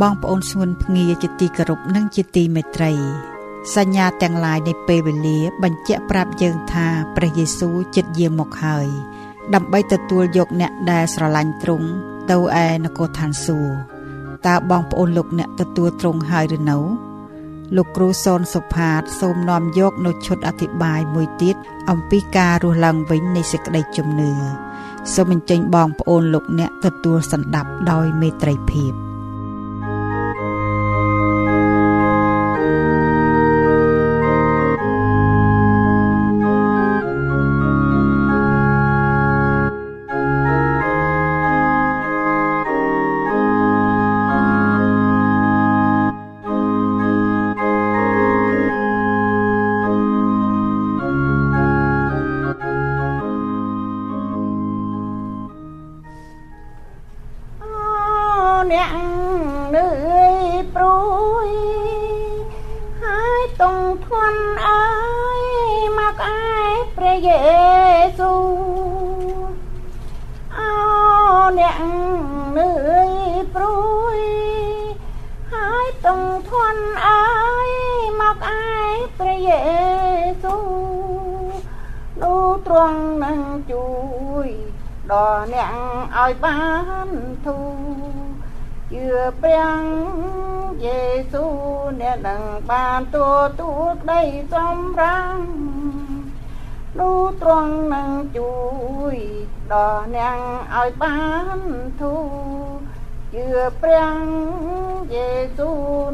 បងប្អូនស្ងួនភ្ងាជាទីគោរពនិងជាទីមេត្រី សញ្ញាទាំងឡាយនៃពេលវេលា បញ្ជាក់ប្រាប់យើងថាព្រះយេស៊ូវជិតយាងមកហើយដើម្បីទទួលយកអ្នកដែលស្រឡាញ់ទ្រង់ទៅឯនគរឋានសួគ៌តើបងប្អូនលោកអ្នកទទួលទ្រង់ហើយឬនៅលោកគ្រូសនសុផាត សូមនាំយកនៅឈុតអធិប្បាយមួយទៀតអំពីការរស់ឡើងវិញនៃសេចក្តីជំនឿសូមអញ្ជើញបងប្អូនលោកអ្នកទទួលសន្តាប់ដោយមេត្រីភាព។ ដល់អ្នកឲ្យបានធូជឿព្រះយេស៊ូ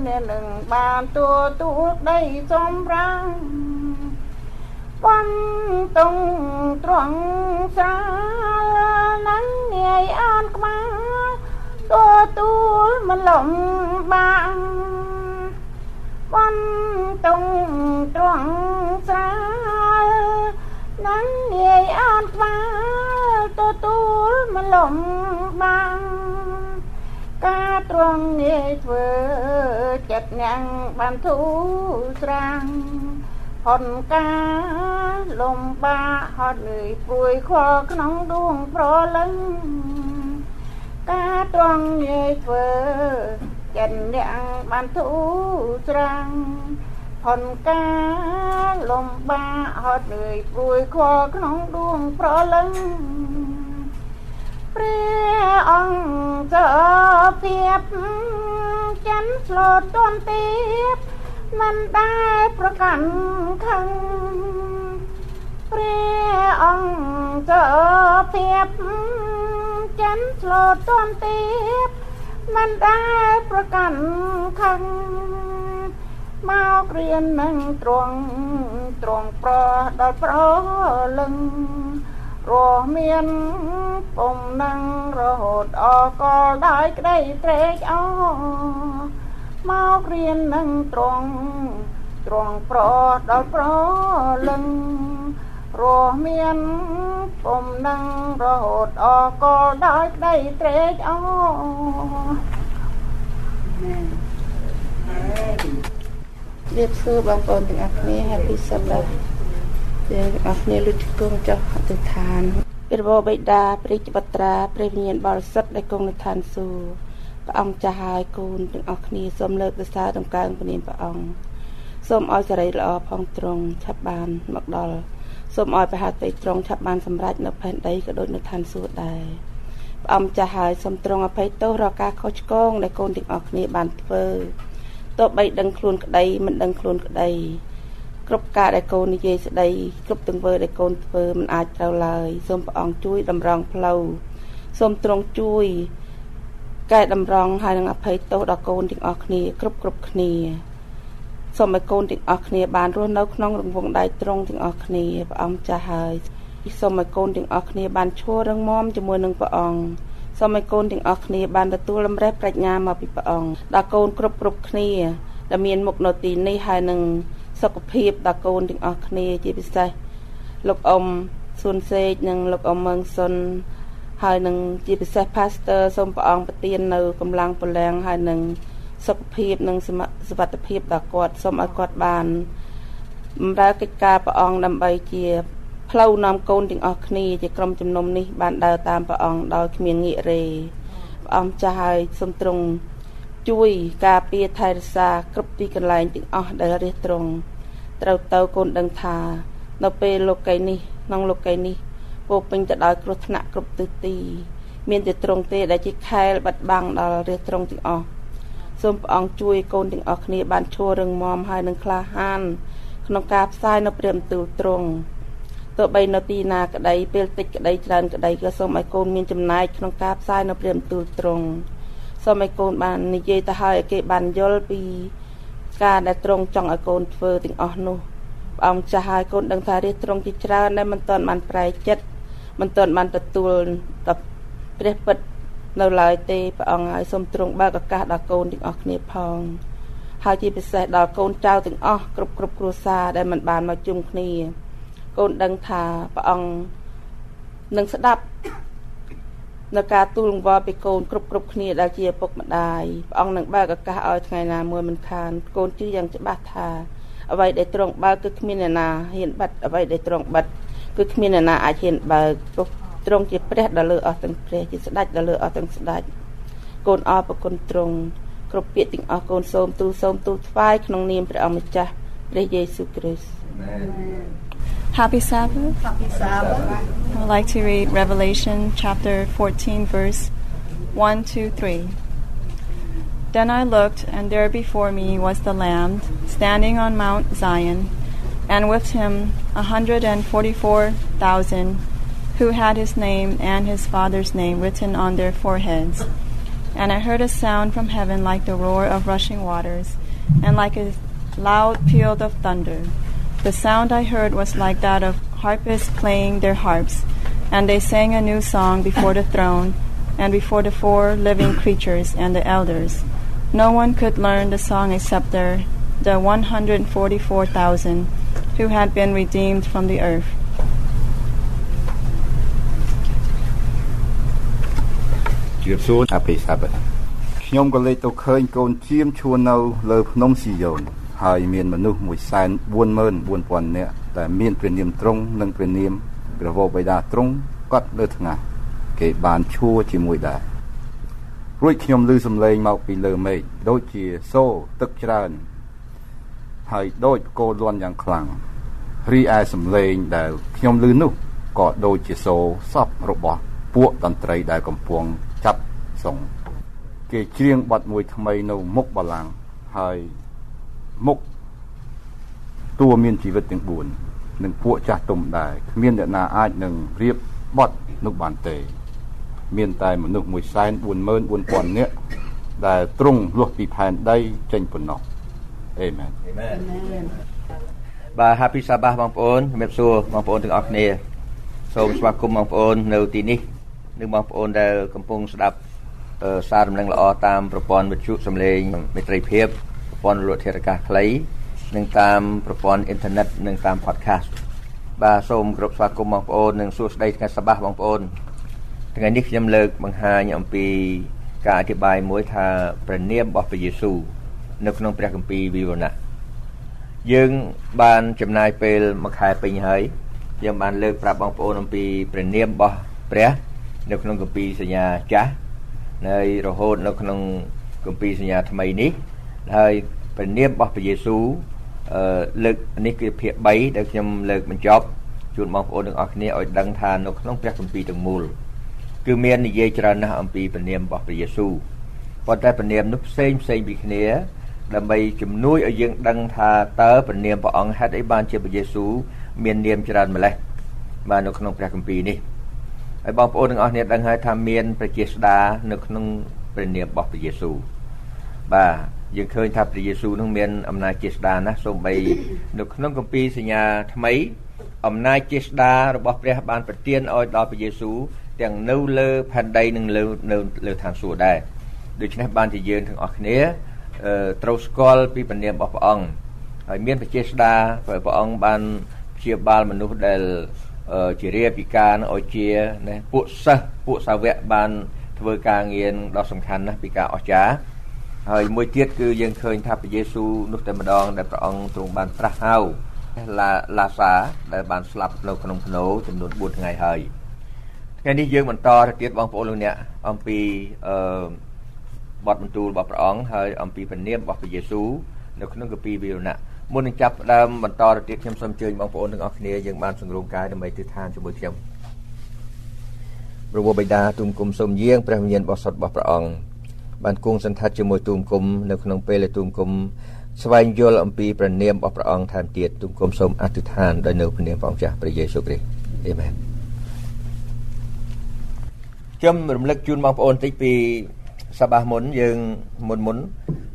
អ្នកនឹងបានទទួលក្តីសម្រាំងបន្ទងត្រង់សានឹងនាយអានក្បាលទទួលមិនលំបាកបន្ទងត្រង់សា នឹងនាយអានក្បាលទទួលមិនលំបាកការត្រង់ងាយធ្វើចិត្តញ៉ាំងបានធូរស្រាំងហត់ការលំបាកហត់នឿយព្រួយខលក្នុងដួងប្រលឹងការត្រង់ងាយធ្វើចិត្តអ្នកបានធូរស្រាំង ហត់ការលំបាកហត់នឿយព្រួយខលក្នុងដួងប្រលឹងព្រះអង្គចភាពចិនស្លូតទន់ទៀបមិនដែលប្រកាន់ខឹងព្រះអង្គចភាពចិនឆ្លូតទន់ទៀបមិនដែលប្រកាន់ខឹង មករៀននឹងត្រង់ត្រង់ប្រដល់ប្រលឹងរស់មានពុំនឹងរហូតអកលដោយក្តីត្រេកអរមករៀននឹងត្រង់ត្រង់ប្រដល់ប្រលឹងព្រោះមានពុំនឹងរហូតអកលដោយប្តីត្រេកអរៀ បសួរបងប្អូនទាំងអស់គ្នា Happy Sabbath ទាំងអស់គ្នាលុចគង់ចុះអធិដ្ឋានព្រះបបិតាព្រះចបត្រាព្រះវិញ្ញាណបរិសុទ្ធដែលគង់នៅឋានសួគ៌ព្រះអង្គចាស់ហើយកូនទាំងអស់គ្នាសូមលើកទសារដំកើងព្រះនាមព្រះអង្គសូមឲ្យសេរីល្អផងត្រង់ឆាប់បានមកដល់សូមឲ្យប្រហាតីត្រង់ឆាប់បានសម្រេចនៅផែនដីក៏ដូចនៅឋានសួគ៌ដែរព្រះអង្គចាស់ហើយសូមទ្រង់អភ័យទោសរាល់ការខុសឆ្គងដែលកូនទាំងអស់គ្នាបានធ្វើ ទោះបីដឹងខ្លួនក្តីមិនដឹងខ្លួនក្តីគ្រប់ការដែលកូននិយាយស្ដីគ្រប់ទង្វើដែលកូនធ្វើមិនអាចត្រូវឡើយសូមព្រះអង្គជួយតម្រង់ផ្លូវសូមទ្រង់ជួយកែតម្រង់ហើយនឹងអភ័យទោសដល់កូនទាំងអស់គ្នាគ្រប់គ្រប់គ្នាសូមឲ្យកូនទាំងអស់គ្នាបានរស់នៅក្នុងរង្វង់ដៃត្រង់ទាំងអស់គ្នាព្រះអង្គចាស់ហើយសូមឲ្យកូនទាំងអស់គ្នាបានឈររឹងមាំជាមួយនឹងព្រះអង្គ សូមឲ្យកូនទាំងអស់គ្នាបានទទួលលំរេះប្រាជ្ញាមកពីព្រះអង្គដល់កូនគ្រប់គ្រប់គ្នាដែលមានមុខនៅទីនេះហើយនឹងសុខភាពដល់កូនទាំងអស់គ្នាជាពិសេសលោកអ៊ំស៊ុនសេកនិងលោកអ៊ំមឹងសុនហើយនឹងជាពិសេស Pastor សូមព្រះអង្គប្រទាននៅកម្លាំងពលំហើយនឹងសុខភាពនិងសុវត្ថិភាពដល់គាត់សូមឲ្យគាត់បានបម្រើកិច្ចការព្រះអង្គដើម្បីជា ផ្លូវនាំកូនទាំងអស់គ្នាជាក្រុមជំនុំនេះបានដើរតាមព្រះអង្គដោយគ្មានងាករេព្រះអង្គចាស់ឲ្យសូមទ្រង់ជួយការពារថែរក្សាគ្រប់ទីកន្លែងទាំងអស់ដែលរះត្រង់ត្រូវទៅកូនដឹងថា នៅពេលលោកីនេះក្នុងលោកីនេះពោពេញទៅដោយគ្រោះថ្នាក់គ្រប់ទិសទី មានតែត្រង់ទេដែលជាខែលបាត់បាំងដល់រះត្រង់ទាំងអស់សូមព្រះអង្គជួយកូនទាំងអស់គ្នាបានឈររឹងមាំហើយនឹងក្លាហានក្នុងការផ្សាយនៅព្រះបន្ទូលត្រង់ ទោះបីនៅទីណាក្តីពេលតិចក្តីច្រើនក្តីក៏សូមឲ្យកូនមានចំណែកក្នុងការផ្សាយនៅព្រះបន្ទូលត្រង់សូមឲ្យកូនបាននិយាយទៅឲ្យគេបានយល់ពីការដែលទ្រង់ចង់ឲ្យកូនធ្វើទាំងអស់នោះព្រះអង្គចាស់ឲ្យកូនដឹងថារាជទ្រង់ជាច្រើនដែលមិនទាន់បានប្រែចិត្តមិនទាន់បានទទួលដល់ព្រះពិតនៅឡើយទេព្រះអង្គហើយសូមទ្រង់បើកឱកាសដល់កូនទាំងអស់គ្នាផងហើយជាពិសេសដល់កូនចៅទាំងអស់គ្រប់គ្រប់គ្រួសារដែលមិនបានមកជុំគ្នា កូនដឹងថាព្រះអង្គនឹងស្ដាប់នៅការទូលង្វល់ពីកូនគ្រប់គ្រប់គ្នាដែលជាឪពុកម្ដាយព្រះអង្គនឹងបើកឱកាសឲ្យថ្ងៃណាមួយមិនខានកូនជឿយ៉ាងច្បាស់ថាអ្វីដែលទ្រង់បើកគឺគ្មានអ្នកណាហ៊ានបិទអ្វីដែលទ្រង់បិទគឺគ្មានអ្នកណាអាចហ៊ានបើកព្រោះទ្រង់ជាព្រះដ៏លើអស់ទាំងព្រះជាស្ដេចដ៏លើអស់ទាំងស្ដេចកូនអរប្រគុណទ្រង់គ្រប់ពាក្យទាំងអស់កូនសូមទូលសូមទូលថ្វាយក្នុងនាមព្រះអម្ចាស់ព្រះយេស៊ូវគ្រីស្ទ Happy Sabbath. Happy Sabbath I would like to read Revelation chapter 14, verse 1 to 3. Then I looked, and there before me was the Lamb, standing on Mount Zion, and with him a hundred and forty four thousand, who had his name and his father's name written on their foreheads. And I heard a sound from heaven like the roar of rushing waters, and like a loud peal of thunder. The sound I heard was like that of harpists playing their harps, and they sang a new song before the throne and before the four living creatures and the elders. No one could learn the song except the, the 144,000 who had been redeemed from the earth. ជម្រាបសួរអភិសាបខ្ញុំក៏លេចទៅឃើញកូនជៀមឈួននៅលើភ្នំស៊ីយ៉ូន ហើយមានមនុស្ស144,000នាក់ដែលមានព្រះនាមទ្រង់និងព្រះនាមព្រះវរបិតាទ្រង់កត់លើថ្ងាសគេបានឈួរជាមួយដែររួចខ្ញុំឮសំឡេងមកពីលើមេឃដូចជាសូរទឹកច្រើនហើយដូចផ្គរលាន់យ៉ាងខ្លាំងរីឯសំឡេងដែលខ្ញុំឮនោះក៏ដូចជាសូរសពរបស់ពួកតន្ត្រីដែលកំពុងចាប់សងគេច្រៀងបទមួយថ្មីនៅមុខបល្ល័ង្កហើយ មុខតួមានជីវិតទាំង4និងពួកចាស់ទុំដែរគ្មានអ្នកណាអាចនឹងរៀបបត់នោះបានទេ មានតែមនុស្ស144,000នាក់ដែលទ្រង់លុះពីផែនដីចេញប៉ុណ្ណោះអេមែនអេមែនបាទ Happy Sabbath បងប្អូនជំរាបសួរបងប្អូនទាំងអស់គ្នាសូមស្វាគមន៍បងប្អូននៅទីនេះនិងបងប្អូនដែលកំពុងស្ដាប់សារដំណឹងល្អតាមប្រព័ន្ធវិទ្យុសំឡេងមេត្រីភាពប្រ ព័ន្ធលក់ធារកាសខ្លីនិងតាមប្រព័ន្ធអ៊ីនធឺណិតនិងតាម podcast បាទសូមគោរពស្វាគមន៍បងប្អូននិងសួស្តីថ្ងៃសប្បាសបងប្អូនថ្ងៃនេះខ្ញុំលើកបង្ហាញអំពីការអធិប្បាយមួយថាព្រះនាមរបស់ព្រះយេស៊ូវនៅក្នុងព្រះគម្ពីរវិវរណៈយើងបានចំណាយពេលមួយខែពេញហើយយើងបានលើកប្រាប់បងប្អូនអំពីព្រះនាមរបស់ព្រះនៅក្នុងគម្ពីរសញ្ញាចាស់នៅរហូតនៅក្នុងគម្ពីរសញ្ញាថ្មីនេះហើយ ព្រះនាមរបស់ព្រះយេស៊ូវអឺលើកនេះគឺភាគ3ដែលខ្ញុំលើកបញ្ចប់ជូនបងប្អូនទាំងអស់គ្នាឲ្យដឹងថានៅក្នុងព្រះគម្ពីរទាំងមូលគឺមាននិយាយច្រើនណាស់អំពីព្រះនាមរបស់ព្រះយេស៊ូវប៉ុន្តែព្រះនាមនោះផ្សេងផ្សេងពីគ្នាដើម្បីជំនួយឲ្យយើងដឹងថាតើព្រះនាមព្រះអង្គហេតុអីបានជាព្រះយេស៊ូវមាននាមច្រើនម្លេះបាទនៅក្នុងព្រះគម្ពីរនេះហើយបងប្អូនទាំងអស់គ្នាដឹងហើយថាមានព្រះជាស្ដានៅក្នុងព្រះនាមរបស់ព្រះយេស៊ូវបាទ យើងឃើញថាព្រះយេស៊ូវនឹងមានអំណាចជាស្ដាណាស់សូម្បីនៅក្នុងគម្ពីរសញ្ញាថ្មីអំណាចជាស្ដារបស់ព្រះបានប្រទានឲ្យដល់ព្រះយេស៊ូវទាំងនៅលើផែនដីនិងលើនៅលើឋានសួគ៌ដែរដូច្នេះបានជាយើងទាំងអស់គ្នាត្រូវស្គាល់ពីព្រះនាមរបស់ព្រះអង្គហើយមានព្រះជាស្ដាព្រះអង្គបានព្យាបាលមនុស្សដែលជារាពិការឲ្យជាណាពួកសិស្សពួកសាវកបានធ្វើការងារដ៏សំខាន់ណាស់ពីការអស្ចារ្យ ហើយមួយទៀតគឺយើងឃើញថាព្រះយេស៊ូវនោះតែម្ដងដែលព្រះអង្គទ្រង់បានត្រាស់ហៅឡាឡាសាដែលបានស្លាប់នៅក្នុងភ្នូចំនួន4ថ្ងៃហើយថ្ងៃនេះយើងបន្តទៅទៀតបងប្អូនលោកអ្នកអំពីអឺបទបន្ទូលរបស់ព្រះអង្គហើយអំពីព្រះនាមរបស់ព្រះយេស៊ូវនៅក្នុងកាពីវិរណៈមុននឹងចាប់ផ្ដើមបន្តទៅទៀតខ្ញុំសូមអញ្ជើញបងប្អូនទាំងអស់គ្នាយើងបានសង្រួមកាយដើម្បីទិដ្ឋានជាមួយខ្ញុំព្រះវរបិតាទូមគុំសូមយាងព្រះវិញ្ញាណបរិសុទ្ធរបស់ព្រះអង្គ បានគង់សន្តិដ្ឋជាមួយទូមគុំនៅក្នុងពេលដែលទូមគុំស្វែងយល់អំពីព្រះនាមរបស់ព្រះអង្គថែមទៀតទូមគុំសូមអធិដ្ឋានដោយនៅព្រះនាមព្រះអង្គចាស់ព្រះយេស៊ូវគ្រីស្ទអេមែនខ្ញុំរំលឹកជូនបងប្អូនតិចពីសបាសមុនយើងមុនមុន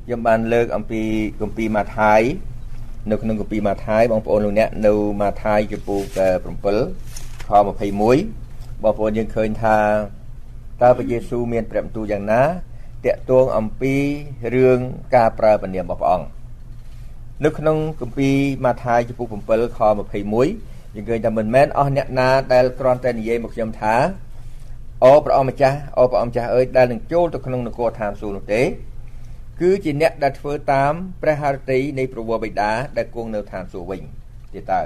ខ្ញុំបានលើកអំពីគម្ពីរម៉ាថាយនៅក្នុងគម្ពីរម៉ាថាយបងប្អូនលោកអ្នកនៅម៉ាថាយចំពោះ7ខ21បងប្អូនយើងឃើញថាតើព្រះយេស៊ូវមានព្រះបន្ទូលយ៉ាងណា តាក់ទងអំពីរឿងការប្រើព្រះនាមរបស់ព្រះអង្គនៅក្នុងគម្ពីរម៉ាថាយចំពោះ7ខ21យើងឃើញថាមិនមែនអស់អ្នកណាដែលគ្រាន់តែនិយាយមកខ្ញុំថាអូព្រះអង្គម្ចាស់អូព្រះអង្គម្ចាស់អើយដែលនឹងចូលទៅក្នុងនគរឋានសួគ៌នោះទេ គឺជាអ្នកដែលធ្វើតាមព្រះハរតីនៃព្រះវរបិតាដែលគង់នៅឋានសួគ៌វិញទៀតតើ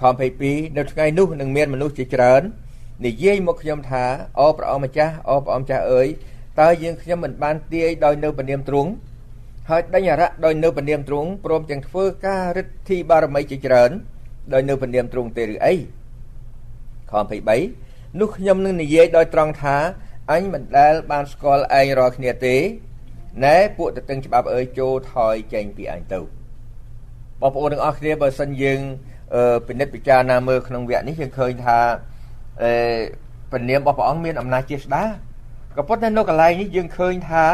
ខ22នៅថ្ងៃនោះនឹងមានមនុស្សជាច្រើននិយាយមកខ្ញុំថាអូព្រះអង្គម្ចាស់អូព្រះអង្គម្ចាស់អើយ តើយើងខ្ញុំមិនបានទាយដោយនៅពនាមទ្រង់ហើយដេញអរៈដោយនៅពនាមទ្រង់ព្រមទាំងធ្វើការរិទ្ធីបារមីជាច្រើនដោយនៅពនាមទ្រង់ទេឬអីខ23នោះខ្ញុំនឹងនិយាយដោយត្រង់ថាអញមិនដែលបានស្គាល់ឯងរាល់គ្នាទេណែពួកតឹងច្បាប់អើយចូលថយចេញពីអញទៅបងប្អូនទាំងអស់គ្នាបើសិនយើងពិនិត្យពិចារណាមើលក្នុងវគ្គនេះយើងឃើញថាអឺព្រះនាមរបស់ព្រះអង្គមានអំណាចជាស្ដា ក៏ប៉ុន្តែនៅកន្លែងនេះយើងឃើញថា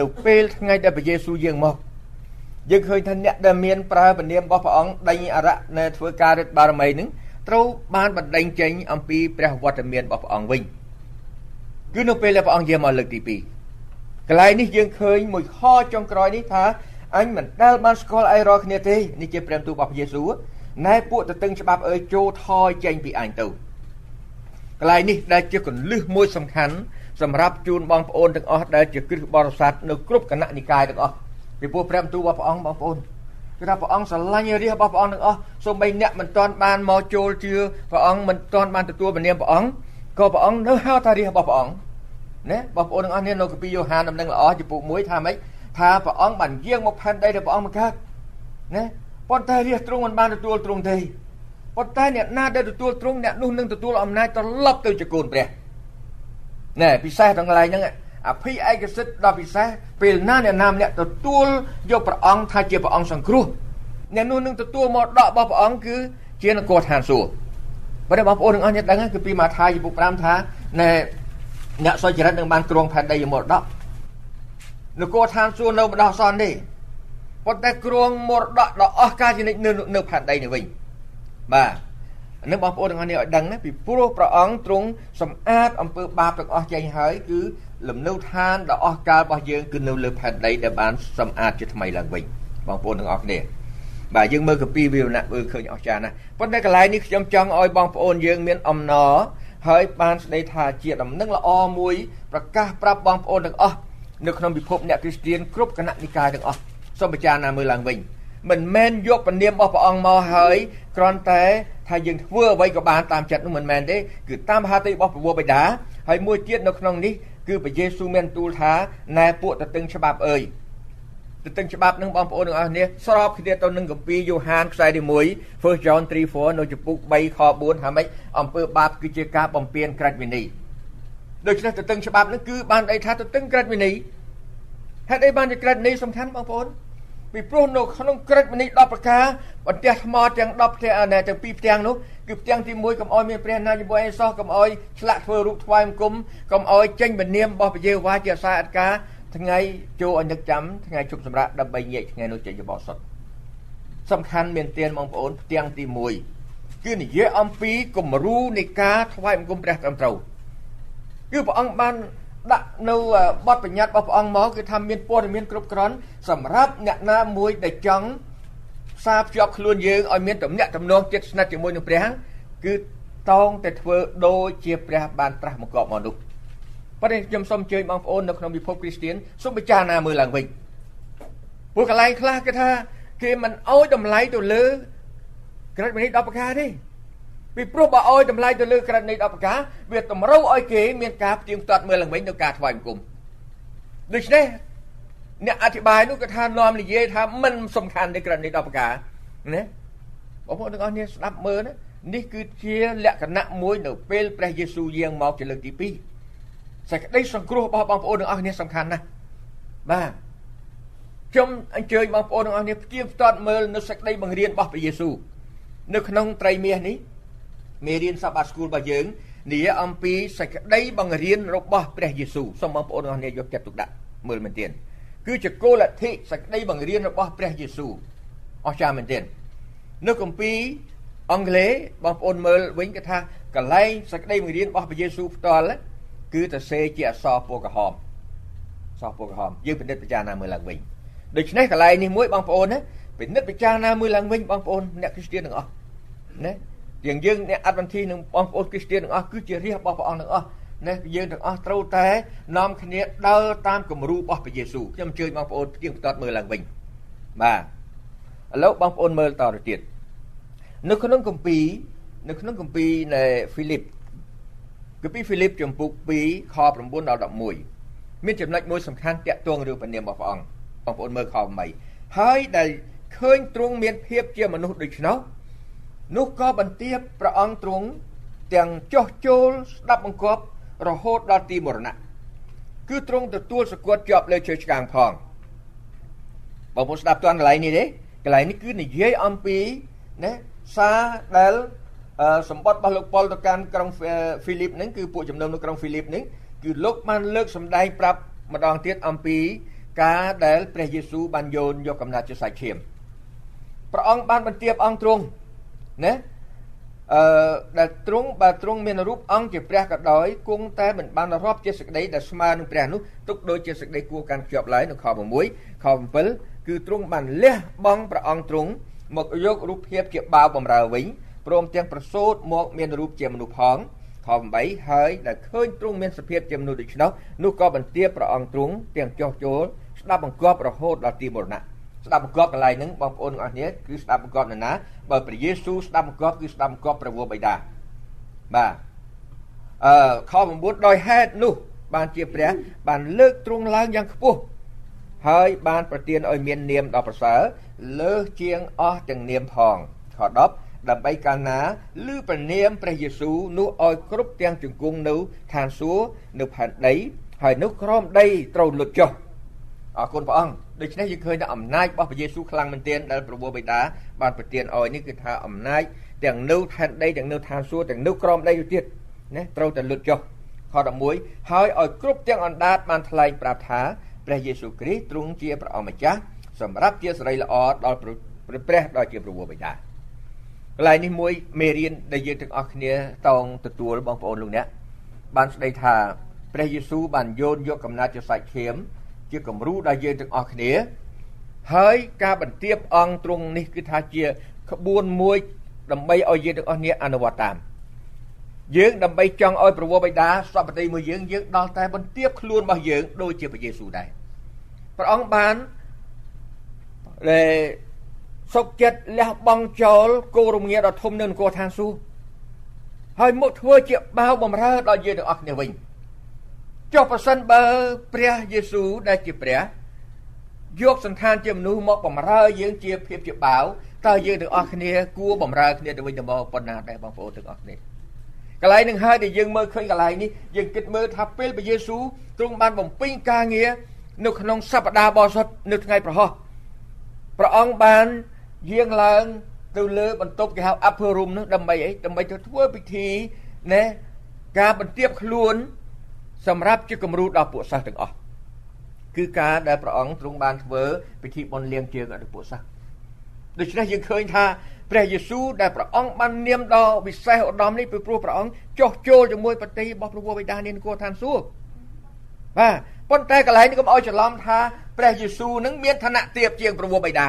នៅពេលថ្ងៃដែលព្រះយេស៊ូវយាងមកយើងឃើញថាអ្នកដែលមានប្រើព្រះនាមរបស់ព្រះអង្គដេញអរៈនៅធ្វើការរិទ្ធបារមីនឹងត្រូវបានបណ្ដេញចេញអំពីព្រះវត្តមានរបស់ព្រះអង្គវិញគឺនៅពេលដែលព្រះអង្គយាងមកលើកទី2កន្លែងនេះយើងឃើញមួយខចុងក្រោយនេះថាអញមិនដែលបានស្គាល់អីរាល់គ្នាទេនេះជាព្រះទូរបស់ព្រះយេស៊ូវណែពួកទៅតឹងច្បាប់អើយចូលថយចេញពីអញទៅកន្លែងនេះដែលជាកលឹះមួយសំខាន់ សម្រាប់ជូនបងប្អូនទាំងអស់ដែលជាគ្រឹះបរិស័ទនៅគ្រប់គណៈនិកាយទាំងអស់ពីព្រោះព្រះបន្ទូលរបស់ព្រះអង្គបងប្អូនគឺថាព្រះអង្គស្រឡាញ់រាជរបស់ព្រះអង្គទាំងអស់សូម្បីអ្នកមិនទាន់បានមកចូលជឿព្រះអង្គមិនទាន់បានទទួលព្រះនាមព្រះអង្គក៏ព្រះអង្គនៅហៅថារាជរបស់ព្រះអង្គណាបងប្អូនទាំងអស់នេះនៅកាពីយ៉ូហានដំណឹងល្អចំពោះ1ថាម៉េចថាព្រះអង្គបានយាងមកផែនដីដែលព្រះអង្គមកកើតណាប៉ុន្តែរាជទ្រង់មិនបានទទួលទ្រង់ទេប៉ុន្តែអ្នកណាដែលទទួលទ្រង់អ្នកនោះនឹងទទួលអំណាចត្រឡប់ទៅជាកូនព្រះ ណែពិសេសទាំងកន្លែងហ្នឹងអភិឯកសិទ្ធដ៏ពិសេសពេលណាអ្នកណាម្នាក់ទទួលយកព្រះអង្គថាជាព្រះអង្គសង្គ្រោះអ្នកនោះនឹងទទួលមកដករបស់ព្រះអង្គគឺជានគរឋានសួគ៌បើបងប្អូនទាំងអស់គ្នាដឹងគឺពីម៉ាថាយពុក5ថាណែអ្នកសុចរិតនឹងបានគ្រងផែនដីមរតកនគរឋានសួគ៌នៅម្ដោះសនទេប៉ុន្តែគ្រងមរតកដ៏អស្ចារ្យជានិច្ចនៅនៅផែនដីនេះវិញបាទ នឹងបងប្អូនទាំងអស់នេះឲ្យដឹងណាពីព្រោះព្រះអង្គទ្រង់សម្អាតអំពើបាបទាំងអស់ចេញហើយគឺលំនៅឋានដ៏អស្ចារ្យរបស់យើងគឺនៅលើផែនដីដែលបានសម្អាតជាថ្មីឡើងវិញបងប្អូនទាំងអស់គ្នាបាទយើងមើលកាពីវិវរណៈមើលឃើញអស្ចារ្យណាស់ប៉ុន្តែកន្លែងនេះខ្ញុំចង់ឲ្យបងប្អូនយើងមានអំណរហើយបានស្ដីថាជាដំណឹងល្អមួយប្រកាសប្រាប់បងប្អូនទាំងអស់នៅក្នុងពិភពអ្នកគ្រីស្ទានគ្រប់គណៈនិកាយទាំងអស់សូមពិចារណាមើលឡើងវិញមិនមែនយកពនាមរបស់ព្រះអង្គមកហើយគ្រាន់តែ ថាយើងធ្វើអ្វីក៏បានតាមចិត្តនោះមិនមែនទេគឺតាមហាទីរបស់ព្រះវរបិតាហើយមួយទៀតនៅក្នុងនេះគឺព្រះយេស៊ូវមានទូលថាណែពួកតឹងច្បាប់អើយទទឹងច្បាប់នឹងបងប្អូនទាំងអស់គ្នាស្របគ្នាទៅនឹងកម្ពីយ៉ូហានខ្សែទី1 First John 3:4នៅចំពុក3ខ4ថាម៉េចអំពើបាបគឺជាការបំពានក្រិតវិន័យដូច្នេះទទឹងច្បាប់នឹងគឺបានអីថាទទឹងក្រិតវិន័យហេតុអីបានជាក្រិតវិន័យសំខាន់បងប្អូន ពីព្រោះនៅក្នុងក្រិតវិន័យ10ប្រការបន្ទះថ្មទាំង10ផ្ទាំងទាំងពីរផ្ទាំងនោះគឺផ្ទាំងទី1កុំអោយមានព្រះណាជាមួយអេសោះកុំអោយឆ្លាក់ធ្វើរូបថ្វាយបង្គំកុំអោយចេញបនាមរបស់ព្រះយេហូវ៉ាជាអាសាអត្តការថ្ងៃចូលឲ្យនឹកចាំថ្ងៃជប់សម្រាប់ដើម្បីញែកថ្ងៃនោះចេញបោសុតសំខាន់មានទានបងប្អូនផ្ទាំងទី1គឺនិយាយអំពីគំរូនៃការថ្វាយបង្គំព្រះត្រឹមត្រូវគឺព្រះអង្គបាន ដាក់នៅបទបញ្ញត្តិរបស់ព្រះអង្គមកគឺថាមានព័ត៌មានគ្រប់គ្រាន់សម្រាប់អ្នកណាមួយដែលចង់ផ្សារភ្ជាប់ខ្លួនយើងឲ្យមានទំនាក់ទំនងចិត្តស្និទ្ធជាមួយនឹងព្រះគឺតោងតែធ្វើដូចជាព្រះបានត្រាស់មកកបមកនោះប៉ុន្តែខ្ញុំសូមអញ្ជើញបងប្អូននៅក្នុងពិភពគ្រីស្ទានសូមពិចារណាមើលឡើងវិញពួកកន្លែងខ្លះគេថាគេមិនអោយតម្លៃទៅលើក្រិតវិន័យ10ប្រការទេ ពីព្រោះបើអោយតម្លៃទៅលើក្រិតវិន័យ10ប្រការវាតម្រូវឲ្យគេមានការផ្ទៀងផ្ទាត់មើលឡើងវិញនៅការថ្វាយបង្គំដូច្នេះអ្នកអធិប្បាយនោះក៏ថានាំនិយាយថាមិនសំខាន់ទេក្រិតវិន័យ10ប្រការណាបងប្អូនទាំងអស់គ្នាស្ដាប់មើលណានេះគឺជាលក្ខណៈមួយនៅពេលព្រះយេស៊ូវយាងមកជាលើកទី2សេចក្តីសង្គ្រោះរបស់បងប្អូនទាំងអស់គ្នាសំខាន់ណាស់បាទខ្ញុំអញ្ជើញបងប្អូនទាំងអស់គ្នាផ្ទៀងផ្ទាត់មើលនៅសេចក្តីបង្រៀនរបស់ព្រះយេស៊ូវនៅក្នុងត្រីមាសនេះ មេរៀនសាបាស្គូលរបស់យើងនិយាយអំពីសេចក្តីបង្រៀនរបស់ព្រះយេស៊ូវសូមបងប្អូនទាំងអស់គ្នាយកចិត្តទុកដាក់មើលមែនទែនគឺជាគោលលទ្ធិសេចក្តីបង្រៀនរបស់ព្រះយេស៊ូវអស្ចារ្យមែនទែននៅគម្ពីរអង់គ្លេសបងប្អូនមើលវិញគេថាកលែងសេចក្តីបង្រៀនរបស់ព្រះយេស៊ូវផ្ទាល់គឺទៅសេជាអសរពណ៌ក្រហមសពណ៌ក្រហមយើងពិនិត្យពិចារណាមើលឡើងវិញដូច្នេះកន្លែងនេះមួយបងប្អូនណាពិនិត្យពិចារណាមើលឡើងវិញបងប្អូនអ្នកគ្រីស្ទានទាំងអស់ណា យើងយើងអ្នកអត្តវន្ធីនឹងបងប្អូនគ្រីស្ទានទាំងអស់គឺជារាជរបស់ព្រះអង្គទាំងអស់ណាយើងទាំងអស់ត្រូវតែនាំគ្នាដើរតាមគំរូរបស់ព្រះយេស៊ូវខ្ញុំអញ្ជើញបងប្អូនផ្ទៀងផ្ទាត់មើលឡើងវិញបាទឥឡូវបងប្អូនមើលតទៅទៀតនៅក្នុងគម្ពីរនៅក្នុងគម្ពីរនៃហ្វីលីបគឺពីហ្វីលីបចំពុក2ខ9ដល់11មានចំណុចមួយសំខាន់តាក់ទងរឿងព្រះនាមរបស់ព្រះអង្គបងប្អូនមើលខ8ហើយដែលឃើញទ្រង់មានភាពជាមនុស្សដូច្នោះ នោះក៏បន្ទាបព្រះអង្គទ្រង់ទាំងចោះចូលស្ដាប់បង្គាប់រហូតដល់ទីមរណៈគឺទ្រង់ទទួលសគត់ជាប់លើជើឆ្កាងផងបងប្អូនស្ដាប់តាន់កន្លែងនេះទេកន្លែងនេះគឺនិយាយអំពីណាសារដែលសម្បត្តិរបស់លោកប៉ុលទៅកាន់ក្រុងហ្វីលីបហ្នឹងគឺពួកជំនុំនៅក្រុងហ្វីលីបហ្នឹងគឺលោកបានលើកសម្ដែងប្រាប់ម្ដងទៀតអំពីការដែលព្រះយេស៊ូវបានយោនយកកំណត់ជាសាច់ឈាមព្រះអង្គបានបន្ទាបអង្គទ្រង់ ណាអឺដែលទ្រង់បើទ្រង់មានរូបអង្គជាព្រះក៏ដោយគង់តែមិនបានរាប់ជាសេចក្តីដែលស្មើនឹងព្រះនោះទុកដូចជាសេចក្តីគួរកាន់ជាប់ឡើយនៅខ6ខ7គឺទ្រង់បានលះបង់ព្រះអង្គទ្រង់មកយករូបភាពជាបាវបំរើវិញព្រមទាំងប្រសូតមកមានរូបជាមនុស្សផងខ8ហើយដែលឃើញទ្រង់មានសភាពជាមនុស្សដូច្នោះនោះក៏បន្ទាបព្រះអង្គទ្រង់ទាំងចោះចូលស្ដាប់បង្គាប់រហូតដល់ទីមរណៈ ស្ដាប់បង្គាប់កន្លែងហ្នឹងបងប្អូនទាំងអស់គ្នាគឺស្ដាប់បង្គាប់នរណាបើព្រះយេស៊ូវស្ដាប់បង្គាប់គឺស្ដាប់បង្គាប់ព្រះវរបិតាបាទអឺខ9ដោយហេតុនោះ បានជាព្រះ បានលើកទ្រង់ឡើងយ៉ាងខ្ពស់ហើយបានប្រទានឲ្យមាននាមដ៏ប្រសើរលើសជាងអស់ទាំងនាមផងខ10ដើម្បីកាលណាឮព្រះនាមព្រះយេស៊ូវនោះឲ្យគ្រប់ទាំងជង្គង់នៅឋានសួគ៌នៅផែនដី ហើយនោះក្រោមដីត្រូវលុតចុះអរគុណព្រះអង្គ ដូច្នេះយើងឃើញថាអំណាចរបស់ព្រះយេស៊ូវខ្លាំងមែនទែនដែលព្រះបិតាបានប្រទានឲ្យនេះគឺថាអំណាចទាំងនៅផែនដីទាំងនៅឋានសួគ៌ទាំងនៅក្រោមដីទៅទៀតណាត្រូវតែលុតចុះខ11ហើយឲ្យគ្រប់ទាំងអណ្ដាតបានថ្លែងប្រាប់ថាព្រះយេស៊ូវគ្រីស្ទទ្រង់ជាព្រះអម្ចាស់សម្រាប់ជាសេរីល្អដល់ព្រះដ៏ជាព្រះបិតាកន្លែងនេះមួយមេរៀនដែលយើងទាំងអស់គ្នាតងទទួលបងប្អូនលោកអ្នកបានស្ដីថាព្រះយេស៊ូវបានយោនយកកំណត់ជាសាច់ឈាម ជាគំរូដល់យើងទាំងអស់គ្នា ហើយការបន្ទាបអង្គទ្រង់នេះគឺថាជាក្បួនមួយដើម្បីឲ្យយើងទាំងអស់គ្នាអនុវត្តតាមយើងដើម្បីចង់ឲ្យប្រវោបិតាសពតិមួយយើងយើងដល់តែបន្ទាបខ្លួនរបស់យើងដូចជាព្រះយេស៊ូវដែរព្រះអង្គបានដែលសុកចិត្តលះបង់ចោលគោរមងារដ៏ធំនៅនគរឋានសួគ៌ហើយមកធ្វើជាបាវបំរើដល់យើងទាំងអស់គ្នាវិញ ចុះប្រសិនបើព្រះយេស៊ូវដែលជាព្រះយកសន្តានជាមនុស្សមកបំរើយើងជាភាពជាបាវតើយើងទាំងអស់គ្នាគួរបំរើគ្នាទៅវិញទៅមកប៉ុណ្ណាដែរបងប្អូនទាំងអស់គ្នាកន្លែងនឹងហើយដែលយើងមើលឃើញកន្លែងនេះយើងគិតមើលថាពេលព្រះយេស៊ូវទ្រង់បានបំពេញការងារនៅក្នុងសប្តាហ៍បរិសុទ្ធនៅថ្ងៃប្រហោះព្រះអង្គបានយាងឡើងទៅលើបន្ទប់គេហៅ upper room នោះដើម្បីអីដើម្បីទៅធ្វើពិធីណែការបន្ទាបខ្លួន សម្រាប់ជាគំរូដល់ពួកសិស្សទាំងអស់គឺការដែលព្រះអង្គទ្រង់បានធ្វើពិធីបុណ្យលៀងជើងដល់ពួកសិស្សដូច្នេះយើងឃើញថាព្រះយេស៊ូវដែលព្រះអង្គបាននាមដល់វិសេសឧត្តមនេះពីព្រោះព្រះអង្គចោះចូលជាមួយប្រតិរបស់ព្រះវរបិតានានគរឋានសួគ៌បាទប៉ុន្តែកន្លែងនេះកុំឲ្យច្រឡំថាព្រះយេស៊ូវនឹងមានឋានៈទាបជាងព្រះវរបិតា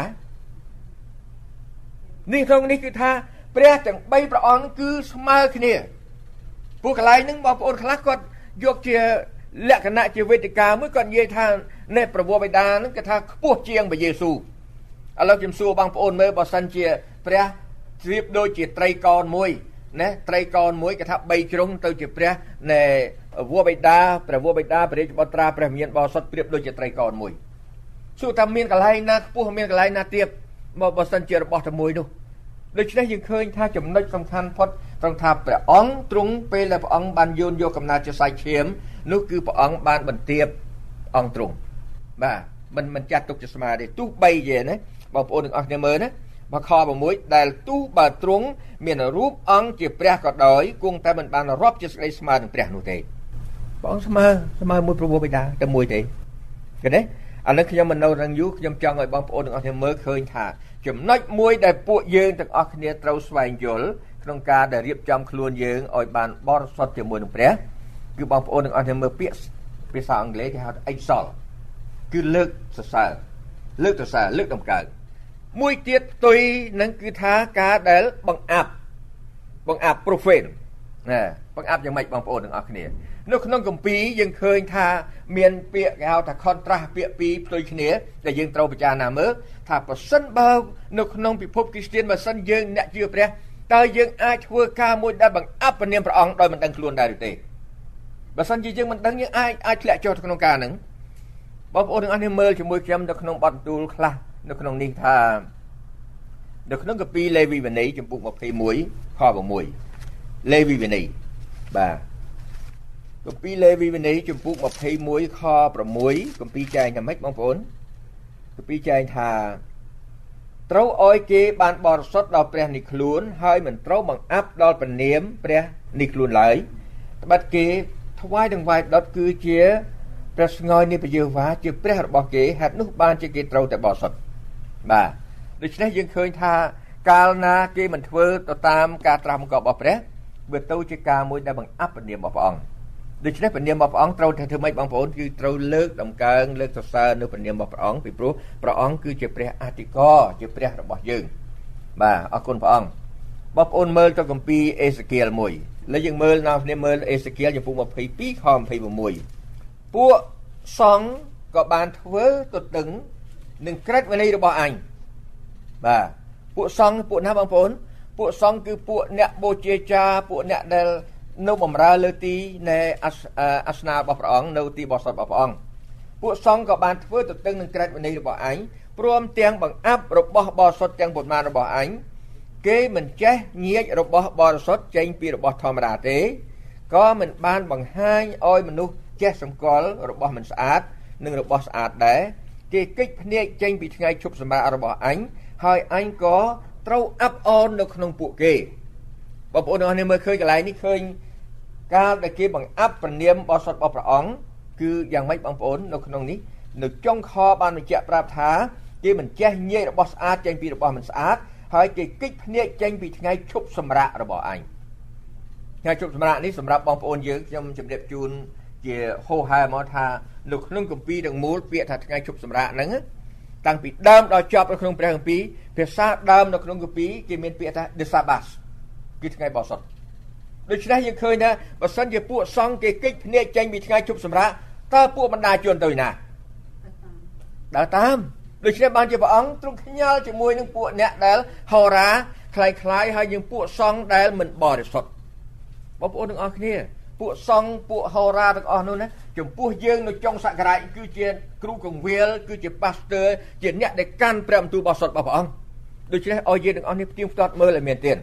នេះក្នុងនេះគឺថាព្រះទាំង3ព្រះអង្គគឺស្មើគ្នាពួកកន្លែងហ្នឹងបងប្អូនខ្លះគាត់ យកជាលក្ខណៈជាវេទិកាមួយគាត់និយាយថានេះព្រះវរបិតាហ្នឹងគេថាខ្ពស់ជាងព្រះយេស៊ូវឥឡូវខ្ញុំសួរបងប្អូនមើលបើសិនជាព្រះជ្រាបដូចជាត្រីកោណមួយណាត្រីកោណមួយគេថា3ជ្រុងទៅជាព្រះនៃវរបិតាព្រះវរបិតាព្រះរាជបុត្រាព្រះមានបោសុតប្រៀបដូចជាត្រីកោណមួយសួរថាមានកន្លែងណាខ្ពស់មានកន្លែងណាទាបមកបើសិនជារបស់តែមួយនោះ ដូច្នេះយើងឃើញថាចំណុចសំខាន់ផុតត្រង់ថាព្រះអង្គទ្រង់ពេលដែលព្រះអង្គបានយូនយកកំណត់ជាសាច់ឈាមនោះគឺព្រះអង្គបានបន្ទាបអង្គទ្រង់បាទមិនមិនចាត់ទុកជាស្មើទេទោះបីជាណាបងប្អូនទាំងអស់គ្នាមើលណាមកខ6ដែលទោះបើទ្រង់មានរូបអង្គជាព្រះក៏ដោយគង់តែមិនបានរាប់ជាស្ដីស្មើនឹងព្រះនោះទេបងស្មើស្មើមួយព្រះបិតាតែមួយទេឃើញទេអានេះខ្ញុំមិននៅនឹងយូរខ្ញុំចង់ឲ្យបងប្អូនទាំងអស់គ្នាមើលឃើញថា ចំណុចមួយដែលពួកយើងទាំងអស់គ្នាត្រូវស្វែងយល់ក្នុងការដែលរៀបចំខ្លួនយើងឲ្យបានបរិសុទ្ធជាមួយនឹងព្រះគឺបងប្អូនទាំងអស់គ្នាមើលពាក្យភាសាអង់គ្លេសគេហៅថា exalt គឺលើកសរសើរលើកសរសើរលើកតម្កើងមួយទៀតផ្ទុយនឹងគឺថាការដែលបង្អាប់បង្អាប់ profane ណាបង្អាប់យ៉ាងម៉េចបងប្អូនទាំងអស់គ្នា នៅក្នុងកម្ពីយើងឃើញថាមានពាក្យគេហៅថា contrast ពាក្យពីរផ្ទុយគ្នាដែលយើងត្រូវពិចារណាមើលថាប្រសិនបើនៅក្នុងពិភពគ្រីស្ទានបើសិនយើងអ្នកជឿព្រះតើយើងអាចធ្វើការមួយដែលបង្អាប់ព្រះនាមព្រះអង្គដោយមិនដឹងខ្លួនដែរឬទេបើសិនជាយើងមិនដឹងយើងអាចអាចធ្លាក់ចុះក្នុងការហ្នឹងបងប្អូនទាំងអស់គ្នាមើលជាមួយខ្ញុំនៅក្នុងបទបន្ទូលខ្លះនៅក្នុងនេះថានៅក្នុងកាពីលេវីវិន័យចំពុក21ខ6លេវីវិន័យបាទ កាពីលេវីវិន័យចំពុក21ខ6កម្ពីចែងថាម៉េចបងប្អូនកាពីចែងថាត្រូវឲ្យគេបានបរិសុទ្ធដល់ព្រះនេះខ្លួន ហើយមិនត្រូវបង្អាប់ដល់ព្រះនាមព្រះនេះខ្លួនឡើយត្បិតគេថ្វាយទាំងវាយដុតគឺជាព្រះស្ងោយនៃព្រះយេហូវ៉ាជាព្រះរបស់គេហេតុនោះបានជាគេត្រូវតែបរិសុទ្ធបាទដូច្នេះយើងឃើញថាកាលណាគេមិនធ្វើទៅតាមការត្រាស់បង្គាប់របស់ព្រះវាទៅជាការមួយដែលបង្អាប់ព្រះនាមរបស់ព្រះអង្គ ដូច្នេះព្រះនាមរបស់ព្រះអង្គត្រូវតែធ្វើម៉េចបងប្អូនគឺត្រូវលើកដំកើងលើកសរសើរនៅព្រះនាមរបស់ព្រះអង្គពីព្រោះព្រះអង្គគឺជាព្រះអធិការជាព្រះរបស់យើងបាទអរគុណព្រះអង្គបងប្អូនមើលទៅគម្ពីរអេសេគៀលមួយលើយើងមើលនៅគ្នាមើលអេសេគៀលចំពុក22ខ26ពួកសង្ឃក៏បានធ្វើទៅដឹងនឹងក្រឹតវិន័យរបស់អញបាទពួកសង្ឃពួកណាបងប្អូន ពួកសង្ឃគឺពួកអ្នកបូជាចារពួកអ្នកដែល នៅបំរើលើទីនៃអាសនារបស់ព្រះអង្គនៅទីបរិសុទ្ធរបស់ព្រះអង្គពួកសង្ឃក៏បានធ្វើទៅទឹងនឹងក្រឹតវិន័យរបស់អញព្រមទាំងបង្អាប់របស់បរិសុទ្ធទាំងប៉ុន្មានរបស់អញគេមិនចេះញៀចរបស់បរិសុទ្ធចេញពីរបស់ធម្មតាទេក៏មិនបានបង្ហាញឲ្យមនុស្សចេះសម្គាល់របស់មិនស្អាត និងរបស់ស្អាតដែរគេកិច្ចភ្នែកចេញពីថ្ងៃឈប់សម្រាករបស់អញហើយអញក៏ត្រូវអាប់អននៅក្នុងពួកគេបងប្អូនអរនេះមើលឃើញកន្លែងនេះឃើញ កាលដែលគេបង្អាប់ព្រះនាមបរិសុទ្ធរបស់ព្រះអង្គគឺយ៉ាងម៉េចបងប្អូននៅក្នុងនេះនៅចុងខបានបញ្ជាក់ប្រាប់ថាគេមិនចេះញែករបស់ស្អាតចេញពីរបស់មិនស្អាតហើយគេគិតភ្នែកចេញពីថ្ងៃឈប់សម្រាករបស់អញថ្ងៃឈប់សម្រាកនេះសម្រាប់បងប្អូនយើងខ្ញុំជម្រាបជូនជាហោហែមកថានៅក្នុងគម្ពីរទាំងមូលពាក្យថាថ្ងៃឈប់សម្រាកហ្នឹងតាំងពីដើមដល់ចប់នៅក្នុងព្រះគម្ពីរភាសាដើមនៅក្នុងគម្ពីរគេមានពាក្យថា the sabbath គឺថ្ងៃបោះសុត ដូច្នេះយើងឃើញថាបើសិនជាពួកសង្ឃគេកិច្ចភ្នែកចេញពីថ្ងៃជប់សម្រាប់តើពួកបណ្ដាជនទៅណាដើរតាមដូច្នេះបានជាព្រះអង្គទ្រង់ខ្ញាល់ជាមួយនឹងពួកអ្នកដែលហោរាคล้ายៗហើយយើងពួកសង្ឃដែលមិនបរិសុទ្ធបងប្អូនទាំងអស់គ្នាពួកសង្ឃពួកហោរាទាំងអស់នោះណាចំពោះយើងនៅចុងសក្ការៈគឺជាគ្រូកងវិលគឺជាប៉ាស្ទ័រជាអ្នកដែលកាន់ព្រះបន្ទូលរបស់សុទ្ធរបស់ព្រះអង្គដូច្នេះឲ្យយើងទាំងអស់នេះផ្ទៀងផ្ទាត់មើលឲ្យមានទៀត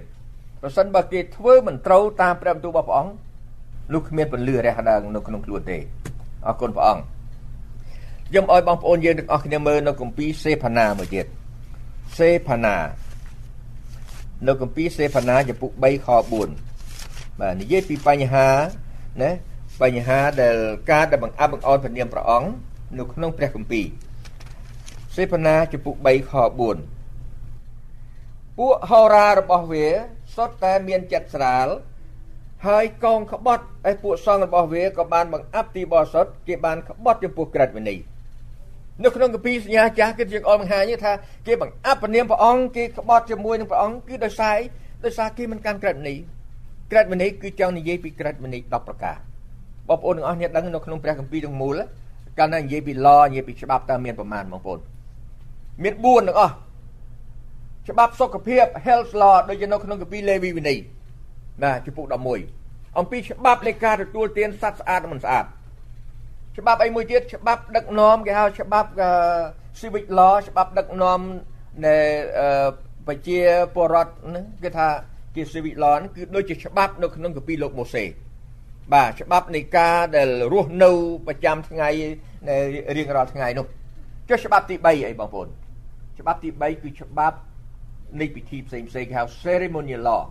ប្រសិនបើគេធ្វើមិនត្រូវតាមព្រះបន្ទូលរបស់ព្រះអង្គនោះគ្មានពលឺរះដើងនៅក្នុងខ្លួនទេអរគុណព្រះអង្គខ្ញុំឲ្យបងប្អូនយើងទាំងអស់គ្នាមើលនៅគម្ពីរសេផាណាមួយទៀតសេផាណានៅគម្ពីរសេផាណាចំពុក3ខ4បាទនិយាយពីបញ្ហាណាបញ្ហាដែលការដែលបង្អាប់បង្អន់ព្រះនាមព្រះអង្គនៅក្នុងព្រះគម្ពីរសេផាណាចំពុក3ខ4ពួកហោរារបស់វា សុទ្ធតែមានចិត្តស្រាលហើយកងក្បត់ឯពួកសង្ឃរបស់វាក៏បានបង្អាប់ទីបរិសុទ្ធគេបានក្បត់ចំពោះក្រិតវិន័យនៅក្នុងគម្ពីរសញ្ញាចាស់គឺជាអល់បង្ហាញថាគេបង្អាប់ព្រះនាមព្រះអង្គគេក្បត់ជាមួយនឹងព្រះអង្គគឺដោយសារដោយសារគេមិនកាន់ក្រិតវិន័យក្រិតវិន័យគឺចង់និយាយពីក្រិតវិន័យ10ប្រការបងប្អូនទាំងអស់គ្នាដឹងនៅក្នុងព្រះគម្ពីរទាំងមូលកាលណានិយាយពី law និយាយពីច្បាប់តើមានប្រមាណបងប្អូនមាន4ទាំងអស់ ច្បាប់សុខភាព health law ដូចជានៅក្នុងគម្ពីរលេវីវិន័យណាជំពូក11អំពីច្បាប់នៃការទទួលទានសត្វស្អាតនិងមិនស្អាតច្បាប់អីមួយទៀតច្បាប់ដឹកនាំគេហៅច្បាប់ civic law ច្បាប់ដឹកនាំនៃប្រជាពលរដ្ឋហ្នឹងគេថាជា civic law ហ្នឹងគឺដូចជាច្បាប់នៅក្នុងគម្ពីរលោកម៉ូសេបាទច្បាប់នៃការដែលរស់នៅប្រចាំថ្ងៃនៅរៀងរាល់ថ្ងៃនោះចុះច្បាប់ទី3អីបងប្អូនច្បាប់ទី3គឺច្បាប់ នៃពិធីផ្សេងផ្សេងគេហៅ ceremonial law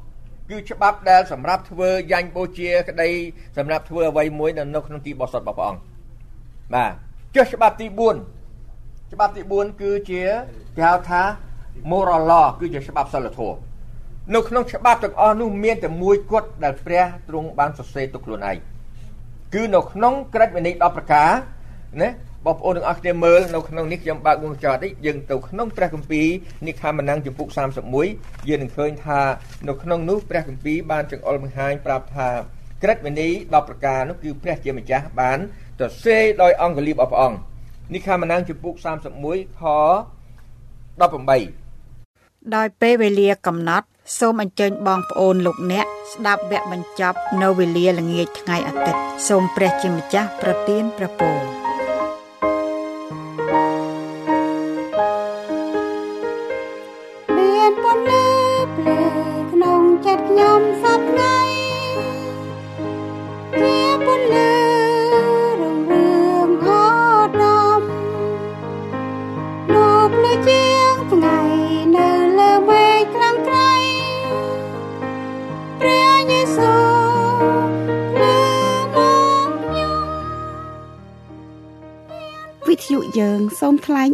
គឺច្បាប់ដែលសម្រាប់ធ្វើយ៉ាញ់បូជាក្តីសម្រាប់ធ្វើអ្វីមួយនៅក្នុងទីបោះសុតរបស់ព្រះអង្គបាទចុះច្បាប់ទី4ច្បាប់ទី4គឺជាគេហៅថា moral law គឺជាច្បាប់សិលធម៌នៅក្នុងច្បាប់ទាំងអស់នោះមានតែមួយគត់ដែលព្រះទ្រង់បានសរសេរទុកខ្លួនឯងគឺនៅក្នុងក្រឹតវិន័យ10ប្រការណា បងប្អូនទាំងអស់គ្នាមើលនៅក្នុងនេះខ្ញុំបើកវងចោតនេះយើងទៅក្នុងព្រះគម្ពីរនិខាម៉ានាំងចំពុក31យើងនឹងឃើញថានៅក្នុងនោះព្រះគម្ពីរបានចង្អុលបង្ហាញប្រាប់ថាក្រឹតវិន័យ10ប្រការនោះគឺព្រះជាម្ចាស់បានទៅសេដោយអង្គលៀបរបស់ព្រះអង្គនិខាម៉ានាំងចំពុក31ខ18ដោយពេលវេលាកំណត់សូមអញ្ជើញបងប្អូនលោកអ្នកស្ដាប់វគ្គបញ្ចប់នៅវេលាល្ងាចថ្ងៃអាទិត្យសូមព្រះជាម្ចាស់ប្រទានព្រះពរ